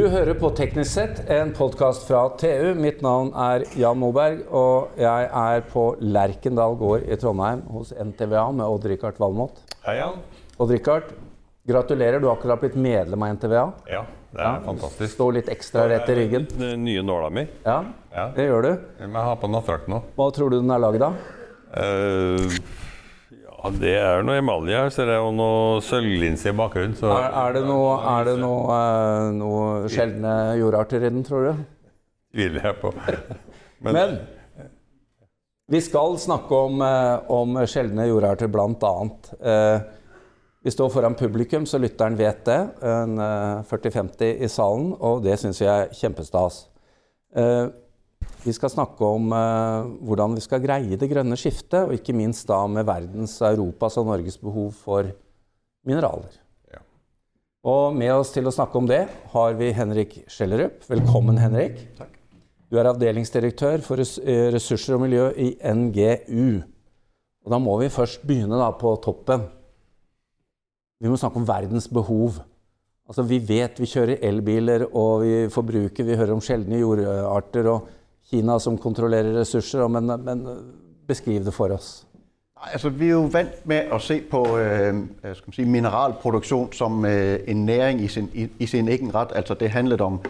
Du hører på Teknisk sett, en podkast fra TU. Mitt navn er Jan Moberg, og jeg er på Lerkendal gård i Trondheim hos NTVA med Odd-Rikard Valmot. Hei, Jan. Odd-Rikard, gratulerer. Du har akkurat blitt medlem av NTVA. Ja, det er fantastisk. Står litt ekstra rett i ryggen. Den nye nåla mi. Ja, Ja. det gjør du. Jeg må ha på nattdrakten òg. Hva tror du den er lagd av? Ja, det er noe emalje her, ser jeg, og noe sølvlinse i bakgrunnen. Så Er, er det noe, er det noe, eh, noe sjeldne jordarter i den, tror du? tviler jeg på. Men, Men vi skal snakke om, eh, om sjeldne jordarter, blant annet. Eh, vi står foran publikum, så lytteren vet det. En eh, 40-50 i salen, og det syns jeg er kjempestas. Vi skal snakke om eh, hvordan vi skal greie det grønne skiftet, og ikke minst da med verdens, Europas og Norges behov for mineraler. Ja. Og med oss til å snakke om det har vi Henrik Skjellerup. Velkommen, Henrik. Takk. Du er avdelingsdirektør for eh, ressurser og miljø i NGU. Og da må vi først begynne da på toppen. Vi må snakke om verdens behov. Altså Vi vet vi kjører elbiler og vi forbruker, vi hører om sjeldne jordarter og Kina som kontrollerer ressurser, men, men beskriv det for oss. Nej, Altså, vi er jo vant med at se på øh, øh, skal man sige, mineralproduktion som øh, en næring i sin, i, i sin egen ret. Altså, det handlede om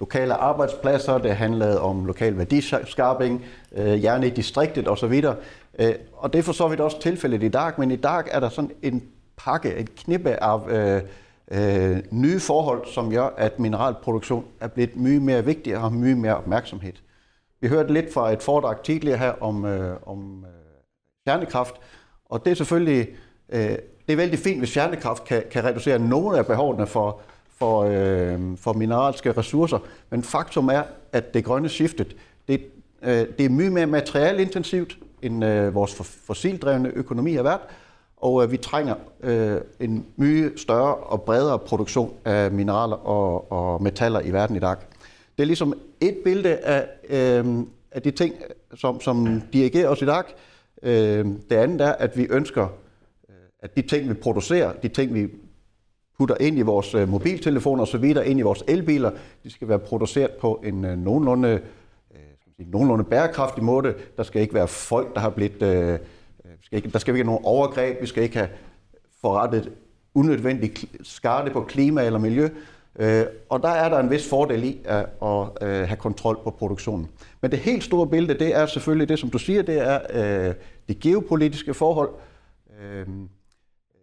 lokale arbejdspladser, det handlede om lokal værdiskabing, øh, gerne i distriktet osv. Øh, og det er for så vidt også tilfældet i dag, men i dag er der sådan en pakke, et knippe af øh, øh, nye forhold, som gør, at mineralproduktion er blevet mye mere vigtig og har mye mere opmærksomhed. Vi hørte lidt fra et foredrag tidligere her om, øh, om øh, kernekraft, og det er selvfølgelig øh, det er vældig fint, hvis kernekraft kan, kan reducere nogle af behovene for, for, øh, for mineralske ressourcer, men faktum er, at det grønne skiftet, det, øh, det er mye mere materialintensivt, end øh, vores fossildrevne økonomi har været, og øh, vi trænger øh, en mye større og bredere produktion af mineraler og, og metaller i verden i dag. Det er ligesom et billede af, øh, af de ting, som, som dirigerer os i dag. Øh, det andet er, at vi ønsker, øh, at de ting, vi producerer, de ting, vi putter ind i vores øh, mobiltelefoner osv., ind i vores elbiler, de skal være produceret på en øh, nogenlunde, øh, skal sige, nogenlunde bærekraftig måde. Der skal ikke være folk, der har blivet... Øh, øh skal ikke, der skal ikke være nogen overgreb, vi skal ikke have forrettet unødvendig skade på klima eller miljø. Øh, og der er der en vis fordel i at, at øh, have kontrol på produktionen. Men det helt store billede, det er selvfølgelig det, som du siger, det er øh, de geopolitiske forhold. Øh,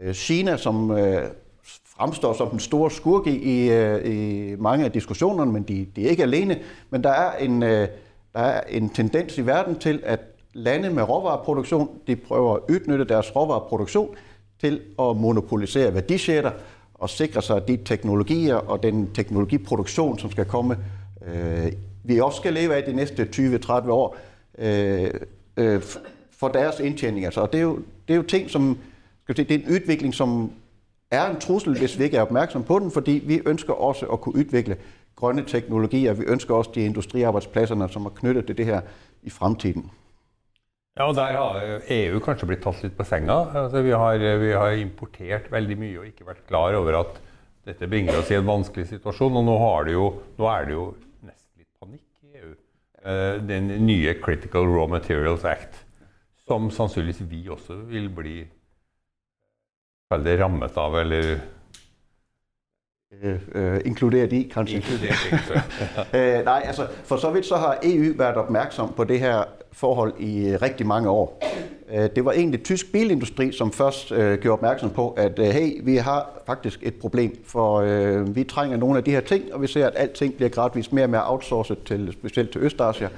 øh Kina, som øh, fremstår som den store skurk i, i, øh, i mange af diskussionerne, men de, de er ikke alene. Men der er, en, øh, der er en tendens i verden til, at lande med råvareproduktion, de prøver at udnytte deres råvareproduktion til at monopolisere værdisætter og sikre sig, at de teknologier og den teknologiproduktion, som skal komme, øh, vi også skal leve af de næste 20-30 år, øh, øh, for deres indtjening. Altså. Og det er, jo, det er jo ting, som skal vi sige, det er en udvikling, som er en trussel, hvis vi ikke er opmærksom på den, fordi vi ønsker også at kunne udvikle grønne teknologier. Vi ønsker også de industriarbejdspladserne, som er knyttet til det her i fremtiden ja, og der har EU kanskje blitt tatt litt på senga. Altså, vi, har, vi har importert veldig mye og ikke vært klar over at dette bringer oss i en vanskelig situasjon. Og nå, jo, nå er det jo nesten litt panikk i EU. Eh, Den nye Critical Raw Materials Act, som sannsynligvis vi også vil bli veldig rammet av, eller Øh, øh, inkluderet i, kanskje. inkludert. ikke? Øh, nej, altså for så vidt så har EU været opmærksom på det her forhold i øh, rigtig mange år. Øh, det var egentlig tysk bilindustri, som først øh, gjorde opmærksom på, at øh, hey, vi har faktisk et problem, for øh, vi trænger nogle af de her ting, og vi ser, at alting bliver gradvist mere og mere outsourcet, til, specielt til Østasien,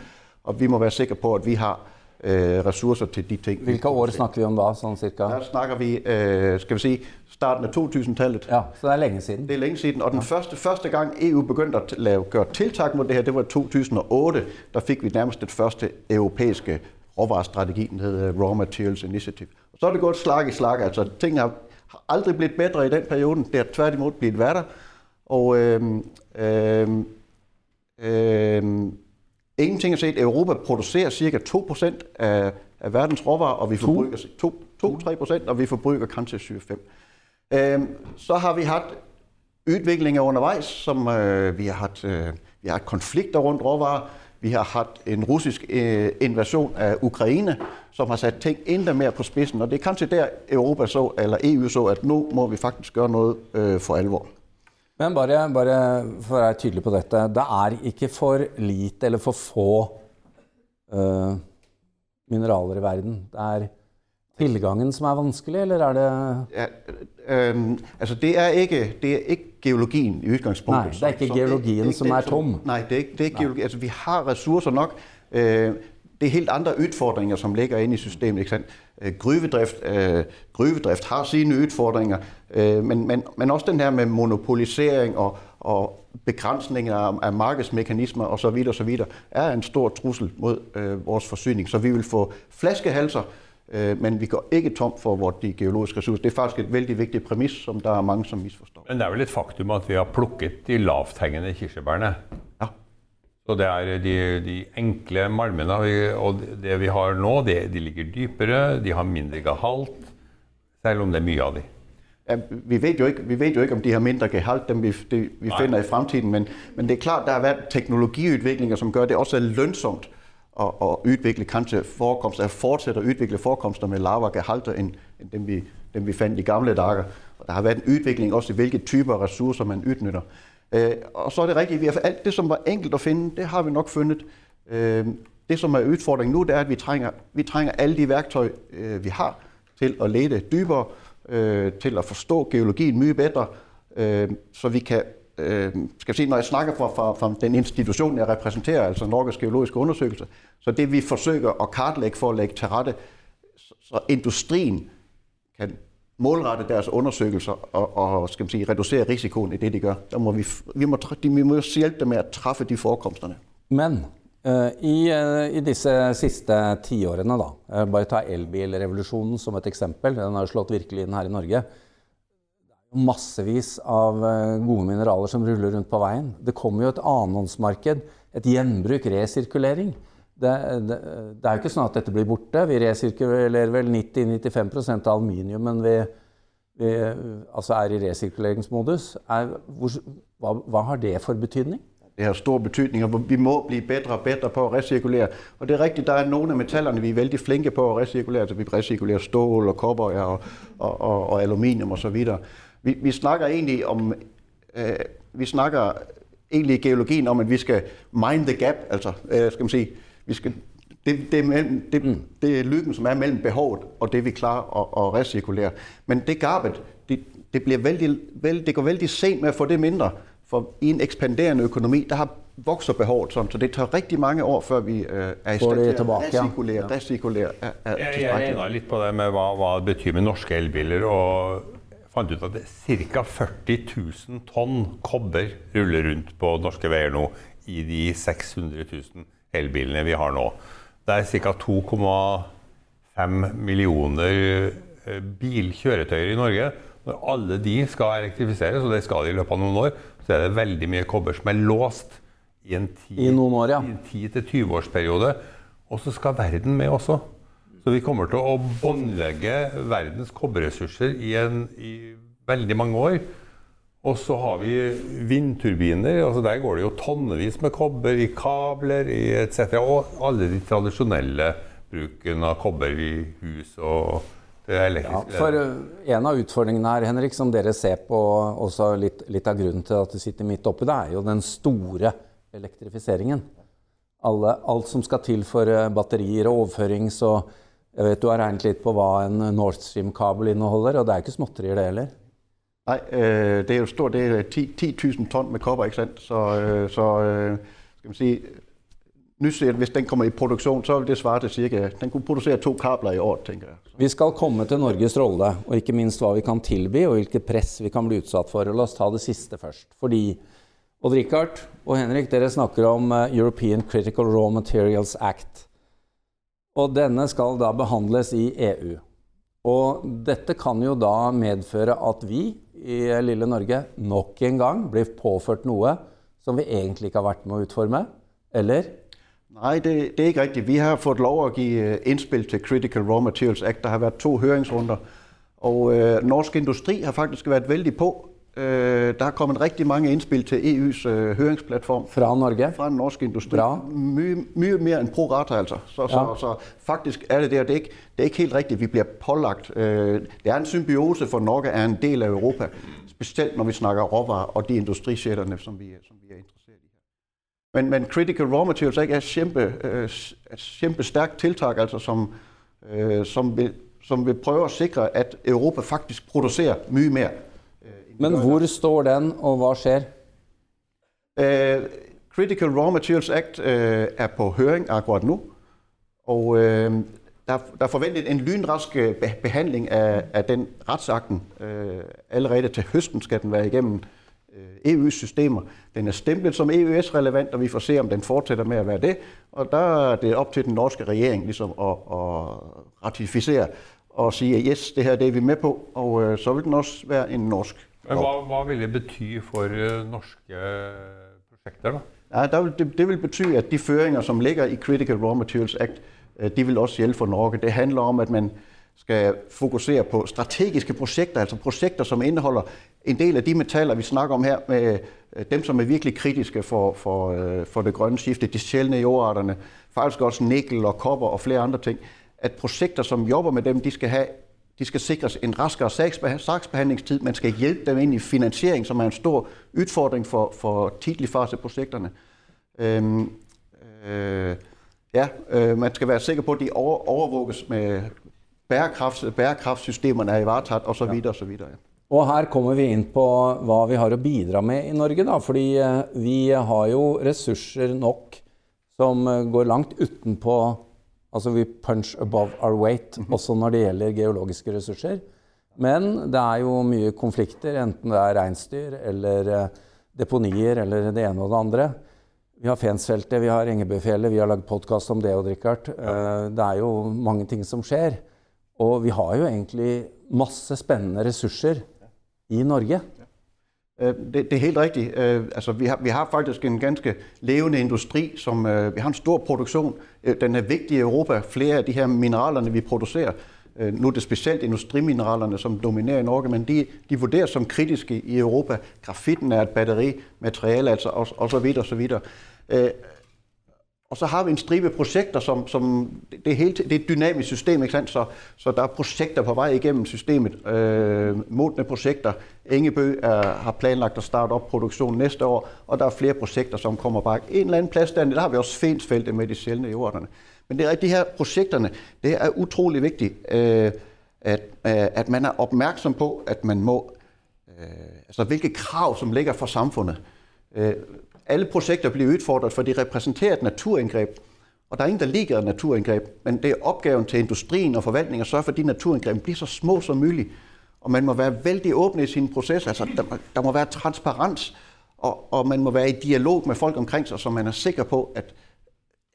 og vi må være sikre på, at vi har øh, ressourcer til de ting. vi Hvilke år producerer. snakker vi om da, sånn cirka? Der snakker vi, øh, skal vi sige, starten af 2000-tallet. Ja, så det er lenge siden. Det er længe siden, og den første, første gang EU begyndte at lave, gøre tiltag mod det her, det var i 2008. Der fik vi nærmest det første europæiske råvarestrategi, den hed øh, Raw Materials Initiative. Og så er det gået slag i slag, altså tingene har, har aldrig blivet bedre i den periode, det har tværtimod blivet værre. Og øhm, øhm, øhm, ingenting er set, Europa producerer cirka 2% af, af verdens råvarer, og vi forbruger 2-3%, og vi forbruger kanskje 7-5. Øhm, så har vi haft udviklinger undervejs, som øh, vi har haft, øh, vi har haft konflikter rundt råvarer, vi har haft en russisk øh, invasion af Ukraine, som har sat ting endda mere på spidsen, og det er kanskje der Europa så, eller EU så, at nu må vi faktisk gøre noget øh, for alvor. Men bare, bare for at være tydelig på dette, det er ikke for lite eller for få øh, mineraler i verden. Det er tilgangen som er vanskelig, eller er det... Ja, øh, altså det er ikke, det er ikke geologien i udgangspunktet. Nej, det er ikke som, geologien, det, som er tom. Nej, det er ikke, det er ikke geologi. Altså vi har ressourcer nok. Øh, det er helt andre udfordringer, som ligger inde i systemet. Ikke sandt? Øh, gryvedrift, øh, gryvedrift har sine udfordringer, øh, men, men, men også den her med monopolisering og, og begrænsninger af, af markedsmekanismer osv. osv. er en stor trussel mod øh, vores forsyning. Så vi vil få flaskehalser, øh, men vi går ikke tom for vores de geologiske ressourcer. Det er faktisk et vældig vigtigt præmis, som der er mange, som misforstår. Men det er vel et faktum at vi har plukket de lavthængende kirsebærne. Ja. Så det er de, de enkle malmene, og det vi har nå, det, de ligger dybere, de har mindre gehalt, selv om det er mye av de. Ja, vi, ved jo ikke, vi ved jo ikke, om de har mindre gehalt, dem vi, det, vi finder i fremtiden, men, men det er klart, der har været teknologiudviklinger, som gør det også er lønsomt at, at udvikle kanskje forekomster, at fortsætte at udvikle forekomster med lavere gehalter, end, end dem, vi, dem vi fandt i gamle dage. Og der har været en udvikling også i, hvilke typer ressourcer man udnytter. Øh, og så er det rigtigt, at alt det, som var enkelt at finde, det har vi nok fundet. Øh, det, som er udfordringen nu, det er, at vi trænger, vi trænger alle de værktøj, øh, vi har, til at lede dybere, øh, til at forstå geologien mye bedre, øh, så vi kan, øh, skal sige, når jeg snakker fra, fra, fra den institution, jeg repræsenterer, altså Norges Geologiske Undersøgelse, så det vi forsøger at kartlægge for at lægge til rette, så, så industrien kan målrette deres undersøgelser og, og skal man sige, reducere risikoen i det, de gør. Der må vi, vi, må, vi må hjælpe dem med at træffe de forekomsterne. Men uh, i, uh, i disse sidste tiårene, da, uh, bare ta elbilrevolutionen som et eksempel, den har slått virkelig inn her i Norge. Det er massevis av gode mineraler som ruller rundt på veien. Det kommer jo et annonsmarked, et gjenbruk, resirkulering. Det, det, det, er jo ikke sånn at dette blir borte. Vi resirkulerer vel 90-95% av aluminiumen vi, vi altså er i resirkuleringsmodus. Er, hvor, hva, hva har det for betydning? Det har stor betydning, og vi må bli bedre og bedre på å resirkulere. Og det er riktig, der er noen av metallene vi er veldig flinke på å resirkulere. Altså vi resirkulerer stål og kobber ja, og, og, og, og aluminium osv. Vi, vi snakker egentlig om, øh, vi snakker egentlig i geologien om, at vi skal mind the gap, altså øh, skal man si vi skal, det, det, er mellem, det, mm. det er lykken, som er mellem behovet og det, vi klarer at, at recirkulere. Men det gabet, det, det, bliver vældig, vældig, det går vældig sent med at få det mindre. For i en ekspanderende økonomi, der har vokser behovet sådan, så det tager rigtig mange år, før vi øh, er i stand til at recirkulere, ja. recirkulere er, er jeg, jeg er lidt på det med, hvad, hvad det betyder med norske elbiler, og fandt ut at det ca. 40 000 tonn kobber ruller rundt på norske veier nå i de 600 000 elbilene vi har nå. Det er ca. 2,5 millioner eh, bilkjøretøyer i Norge. Når alle de skal elektrifiseres, og det skal de i løpet av noen år, så er det veldig mye kobber som er låst i en 10-20-årsperiode. Og så skal verden med også. Så vi kommer til å båndlegge verdens kobberressurser i, en, i veldig mange år. Og så har vi vindturbiner. altså Der går det jo tonnevis med kobber i kabler etc. Og alle de tradisjonelle bruken av kobber i hus og det elektriske. Ja, for eh, En av utfordringene her, Henrik, som dere ser på, også litt, litt av grunnen til at du sitter midt oppi det, er jo den store elektrifiseringen. Alle, alt som skal til for eh, batterier og overføring. Så jeg vet du har regnet litt på hva en Nord Stream-kabel inneholder, og det er ikke småtterier, det heller. Nej, øh, det er jo stort, det er 10.000 ton med kopper, ikke sandt? Så, øh, så øh, skal man sige, nyset, hvis den kommer i produktion, så vil det svare til cirka, den kunne producere to kabler i år, tænker jeg. Vi skal komme til Norges rolle, og ikke minst hvad vi kan tilby, og hvilket press vi kan bli utsatt for. Lad os ta det sidste først. Fordi Odd Rikard og Henrik, dere snakker om eh, European Critical Raw Materials Act. Og denne skal da behandles i EU. Og dette kan jo da medføre at vi i lille Norge nok en gang blir påført noe som vi egentlig ikke har vært med å utforme, eller? Nej, det, det er ikke riktig. Vi har fått lov å gi øh, innspill til Critical Raw Materials Act. Det har vært to høringsrunder, og øh, Norsk Industri har faktisk været veldig på Øh, der er kommet rigtig mange indspil til EU's øh, høringsplatform. Fra Norge? Fra den norske industri. Bra. Mye, mye mere end pro rata, altså. Så, ja. så, så faktisk er det der, det er ikke, det er ikke helt rigtigt, vi bliver pålagt. Øh, det er en symbiose, for Norge er en del af Europa. Specielt når vi snakker råvarer og de industrisætterne, som vi, som vi er interesseret i. Men, men critical raw materials ikke, er kæmpe, øh, kæmpe stærkt tiltag, altså, som, øh, som, vil, som vil prøve at sikre, at Europa faktisk producerer mye mere men hvor står den, og hvad sker? Uh, Critical Raw Materials Act uh, er på høring akkurat nu, og uh, der, der er forventet en lynrask behandling af, af den retsakten. Uh, allerede til høsten skal den være igennem EU's systemer. Den er stemplet som EØS-relevant, og vi får se, om den fortsætter med at være det. Og der er det op til den norske regering ligesom at, at ratificere og sige, yes, det her det er vi med på, og uh, så vil den også være en norsk men hva, hva vil det bety for uh, norske prosjekter, da? Ja, der vil, det, det vil bety at de føringer som ligger i Critical Raw Materials Act, uh, de vil også hjælpe for Norge. Det handler om, at man skal fokusere på strategiske projekter, altså projekter, som indeholder en del af de metaller, vi snakker om her, med dem, som er virkelig kritiske for, for, for det grønne skifte, de sjældne jordarterne, faktisk også nikkel og kopper og flere andre ting, at projekter, som jobber med dem, de skal have de skal sikres en raskere sagsbehandlingstid. Man skal hjælpe dem ind i finansiering, som er en stor udfordring for, for tidlig faseprojekterne. Øhm, øh, ja, øh, man skal være sikker på, at de over, overvåges med bærekrafts, bærekraftsystemerne er i varetaget, og så videre, og så videre. Ja. Og her kommer vi ind på, hvad vi har at bidra med i Norge, da, fordi øh, vi har jo ressourcer nok, som øh, går langt utenpå Altså vi punch above our weight, -hmm. også når det gjelder geologiske ressurser. Men det er jo mye konflikter, enten det er reinsdyr eller eh, deponier eller det ene og det andre. Vi har Fensfeltet, vi har Engebøfjellet, vi har lagd podkast om det, Rikard. Ja. Eh, det er jo mange ting som skjer. Og vi har jo egentlig masse spennende ressurser i Norge. Øh, det, det er helt rigtigt. Øh, altså, vi, har, vi har faktisk en ganske levende industri, som øh, vi har en stor produktion. Den er vigtig i Europa. Flere af de her mineralerne, vi producerer, nu er det specielt industrimineralerne, som dominerer i Norge, men de, de vurderes som kritiske i Europa. Grafitten er et batterimateriale, altså, og, og så videre, og så videre. Og så har vi en stribe projekter, som, som det, er helt, det er et dynamisk system, ikke sandt? Så, så der er projekter på vej igennem systemet. Øh, modne projekter. Engebø er, har planlagt at starte op produktion næste år, og der er flere projekter, som kommer bare en eller anden plads der. Der har vi også Fensfeltet med de sjældne jorderne. Men det er de her projekterne, det er utrolig vigtigt, øh, at, øh, at man er opmærksom på, at man må, øh, altså hvilke krav, som ligger for samfundet. Øh, alle projekter bliver udfordret, for de repræsenterer et naturindgreb. Og der er ingen, der ligger naturindgreb, men det er opgaven til industrien og forvaltningen at sørge for, at de naturindgreb bliver så små som muligt. Og man må være vældig åben i sin proces, altså der, der må være transparens, og, og man må være i dialog med folk omkring sig, så man er sikker på, at,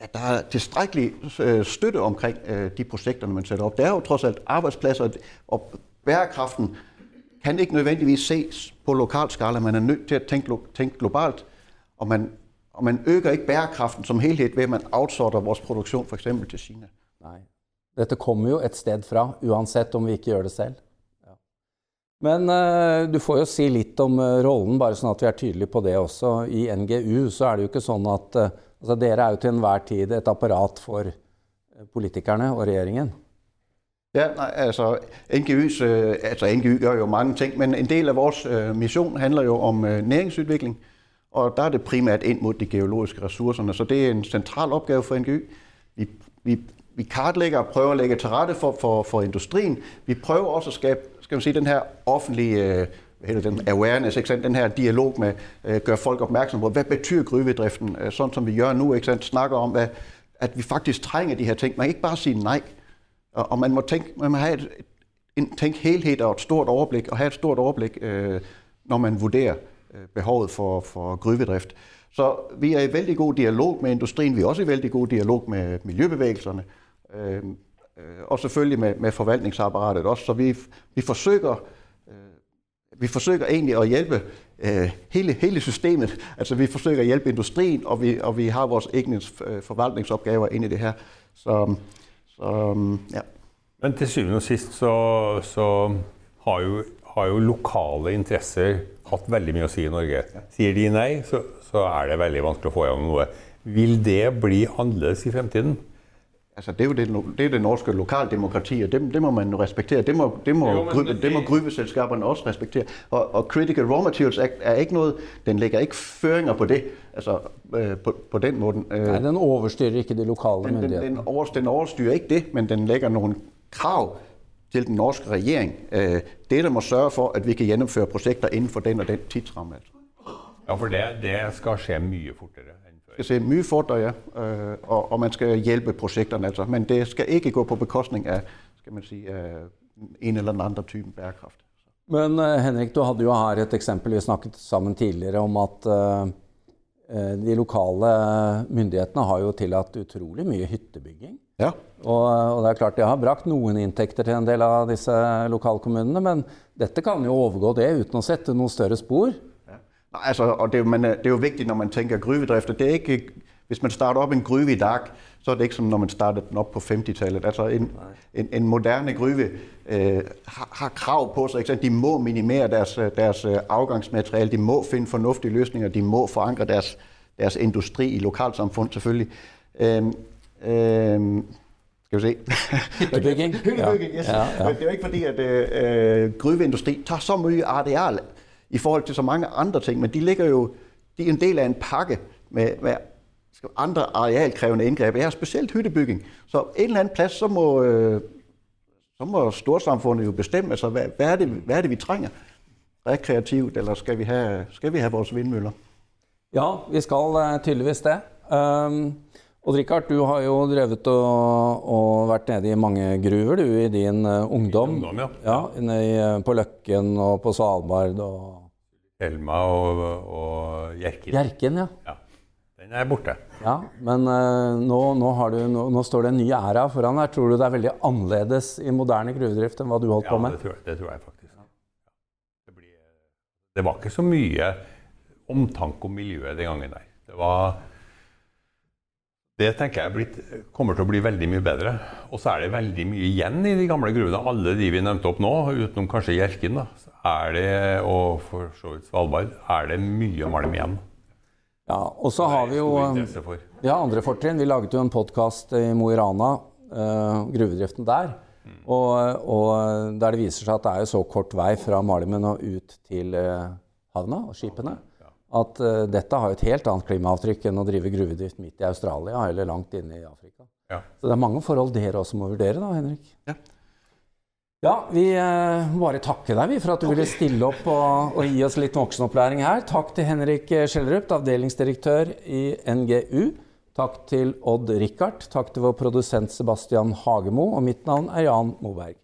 at der er tilstrækkelig øh, støtte omkring øh, de projekter, man sætter op. Der er jo trods alt arbejdspladser, og bærekraften kan ikke nødvendigvis ses på lokal skala. Man er nødt til at tænke, tænke globalt og man, og man øger ikke bærekraften som helhed ved, at man outsorter vores produktion for eksempel til Kina. Nej. Dette kommer jo et sted fra, uansett om vi ikke gør det selv. Ja. Men uh, du får jo si litt om uh, rollen, bare sånn at vi er tydelige på det også. I NGU så er det jo ikke sånn at uh, altså Dere er jo til enhver tid et apparat for politikerne og regjeringen. Ja, nej, altså, NGU's, altså NGU gør jo mange ting, men en del af vores mission handler jo om næringsudvikling. Og der er det primært ind mod de geologiske ressourcer, så det er en central opgave for NGY. Vi, vi, vi kartlægger og prøver at lægge til rette for, for, for industrien. Vi prøver også at skabe skal man sige, den her offentlige øh, eller den awareness, ikke sandt? den her dialog med, øh, gør folk opmærksom på, hvad betyder gruvedriften, øh, sådan som vi gør nu, ikke sandt? snakker om, hvad, at vi faktisk trænger de her ting. Man kan ikke bare sige nej, og, og man må tænke, man må have et, en, tænk helhed og et stort overblik, og have et stort overblik, øh, når man vurderer Øh, behovet for, for gryvedrift. Så vi er i vældig god dialog med industrien, vi er også i vældig god dialog med miljøbevægelserne, øhm, øh, og selvfølgelig med, med forvaltningsapparatet også. Så vi, vi forsøger øh, vi forsøger egentlig at hjælpe øh, hele, hele systemet. Altså vi forsøger at hjælpe industrien, og vi, og vi har vores egne øh, forvaltningsopgaver ind i det her. Så, så ja. Men til syvende og sidst så, så har jo har jo lokale interesser hatt veldig mye å si i Norge. Sier de nei, så, så er det veldig vanskelig å få gjennom noe. Vil det bli annerledes i fremtiden? Altså, det er jo det, det, er det norske lokaldemokrati, og det, det må man respektere. Det må, det må, jo, gry, det må gruveselskaberne også respektere. Og, og Critical Raw Materials Act er ikke noget, den lægger ikke føringer på det, altså øh, på, på den måde. Nej, den overstyrer ikke de lokale den, myndigheder. Den, den, over, den overstyrer ikke det, men den lægger nogle krav til den norske regering. Øh, det, der må sørge for, at vi kan gennemføre projekter inden for den og den tidsramme. Altså. Ja, for det, det skal skje mye fortere skal se mye fortere, ja. Øh, og, og man skal hjælpe projekterne, altså. Men det skal ikke gå på bekostning af, skal man sige, en eller anden type bærekraft. Men uh, Henrik, du hadde jo her et eksempel, vi snakket sammen tidligere om at uh, de lokale myndighetene har jo tillatt utrolig mye hyttebygging. Ja. Og, og, det er klart det har brakt noen inntekter til en del av disse lokalkommunene, men dette kan jo overgå det uten å sette noen større spor. Nej, altså, og det er, jo, man, det er jo vigtigt, når man tænker gruvedrift, det er ikke, hvis man starter op en gruve i dag, så er det ikke som når man startede den op på 50-tallet. Altså en, en, en moderne gruve øh, har, har krav på sig. Ikke? De må minimere deres, deres øh, afgangsmateriale, de må finde fornuftige løsninger, de må forankre deres, deres industri i lokalsamfund selvfølgelig. Øhm, øhm, skal vi se. Hyttebygging. Hyttebygging, yes. Ja, ja. Men det er jo ikke fordi, at øh, gruveindustri tager så mye areal i forhold til så mange andre ting, men de ligger jo, de er en del af en pakke med, med andre arealkrævende indgreb. Jeg har specielt hyttebygging. Så en eller anden plads, så må, øh, så må storsamfundet jo bestemme, altså, hvad, hvad, er det, hvad er det, vi trænger? Rekreativt, eller skal vi have, skal vi have vores vindmøller? Ja, vi skal uh, tydeligvis det. Um, og Richard, du har jo drevet og, og vært nede i mange gruver du, i din uh, ungdom. ungdom ja. ja nede, på Løkken og på Svalbard. og Elma og, og Hjerken. Hjerken, ja. ja. Den er borte. Ja, Men uh, nå, nå, du, nå, nå, står det en ny æra foran her. Tror du det er veldig annerledes i moderne gruvedrift enn hva du holdt ja, på med? Ja, det, det, tror jeg faktisk. Det, blir, det, var ikke så mye omtanke om miljøet den gangen der. Det var det tenker jeg blitt, kommer til å bli veldig mye bedre. Og så er det veldig mye igjen i de gamle gruvene. Alle de vi nevnte opp nå, utenom kanskje Hjerkinn, er det, og for så vidt Svalbard, er det mye malm igjen. Ja, og så har vi jo ja, andre fortrinn. Vi laget jo en podkast i Mo i Rana, uh, gruvedriften der. Mm. Og, og, der det viser seg at det er jo så kort vei fra malmen og ut til uh, havna og skipene at uh, dette har et helt annet klimaavtrykk enn å drive gruvedrift midt i Australia eller langt inne i Afrika. Ja. Så det er mange forhold dere også må vurdere, da, Henrik. Ja. Ja, Vi uh, bare takke deg for at du okay. ville stille opp og, og, gi oss litt voksenopplæring her. Takk til Henrik Skjellerup, avdelingsdirektør i NGU. Takk til Odd Rikard. Takk til vår produsent Sebastian Hagemo. Og mitt navn er Jan Moberg.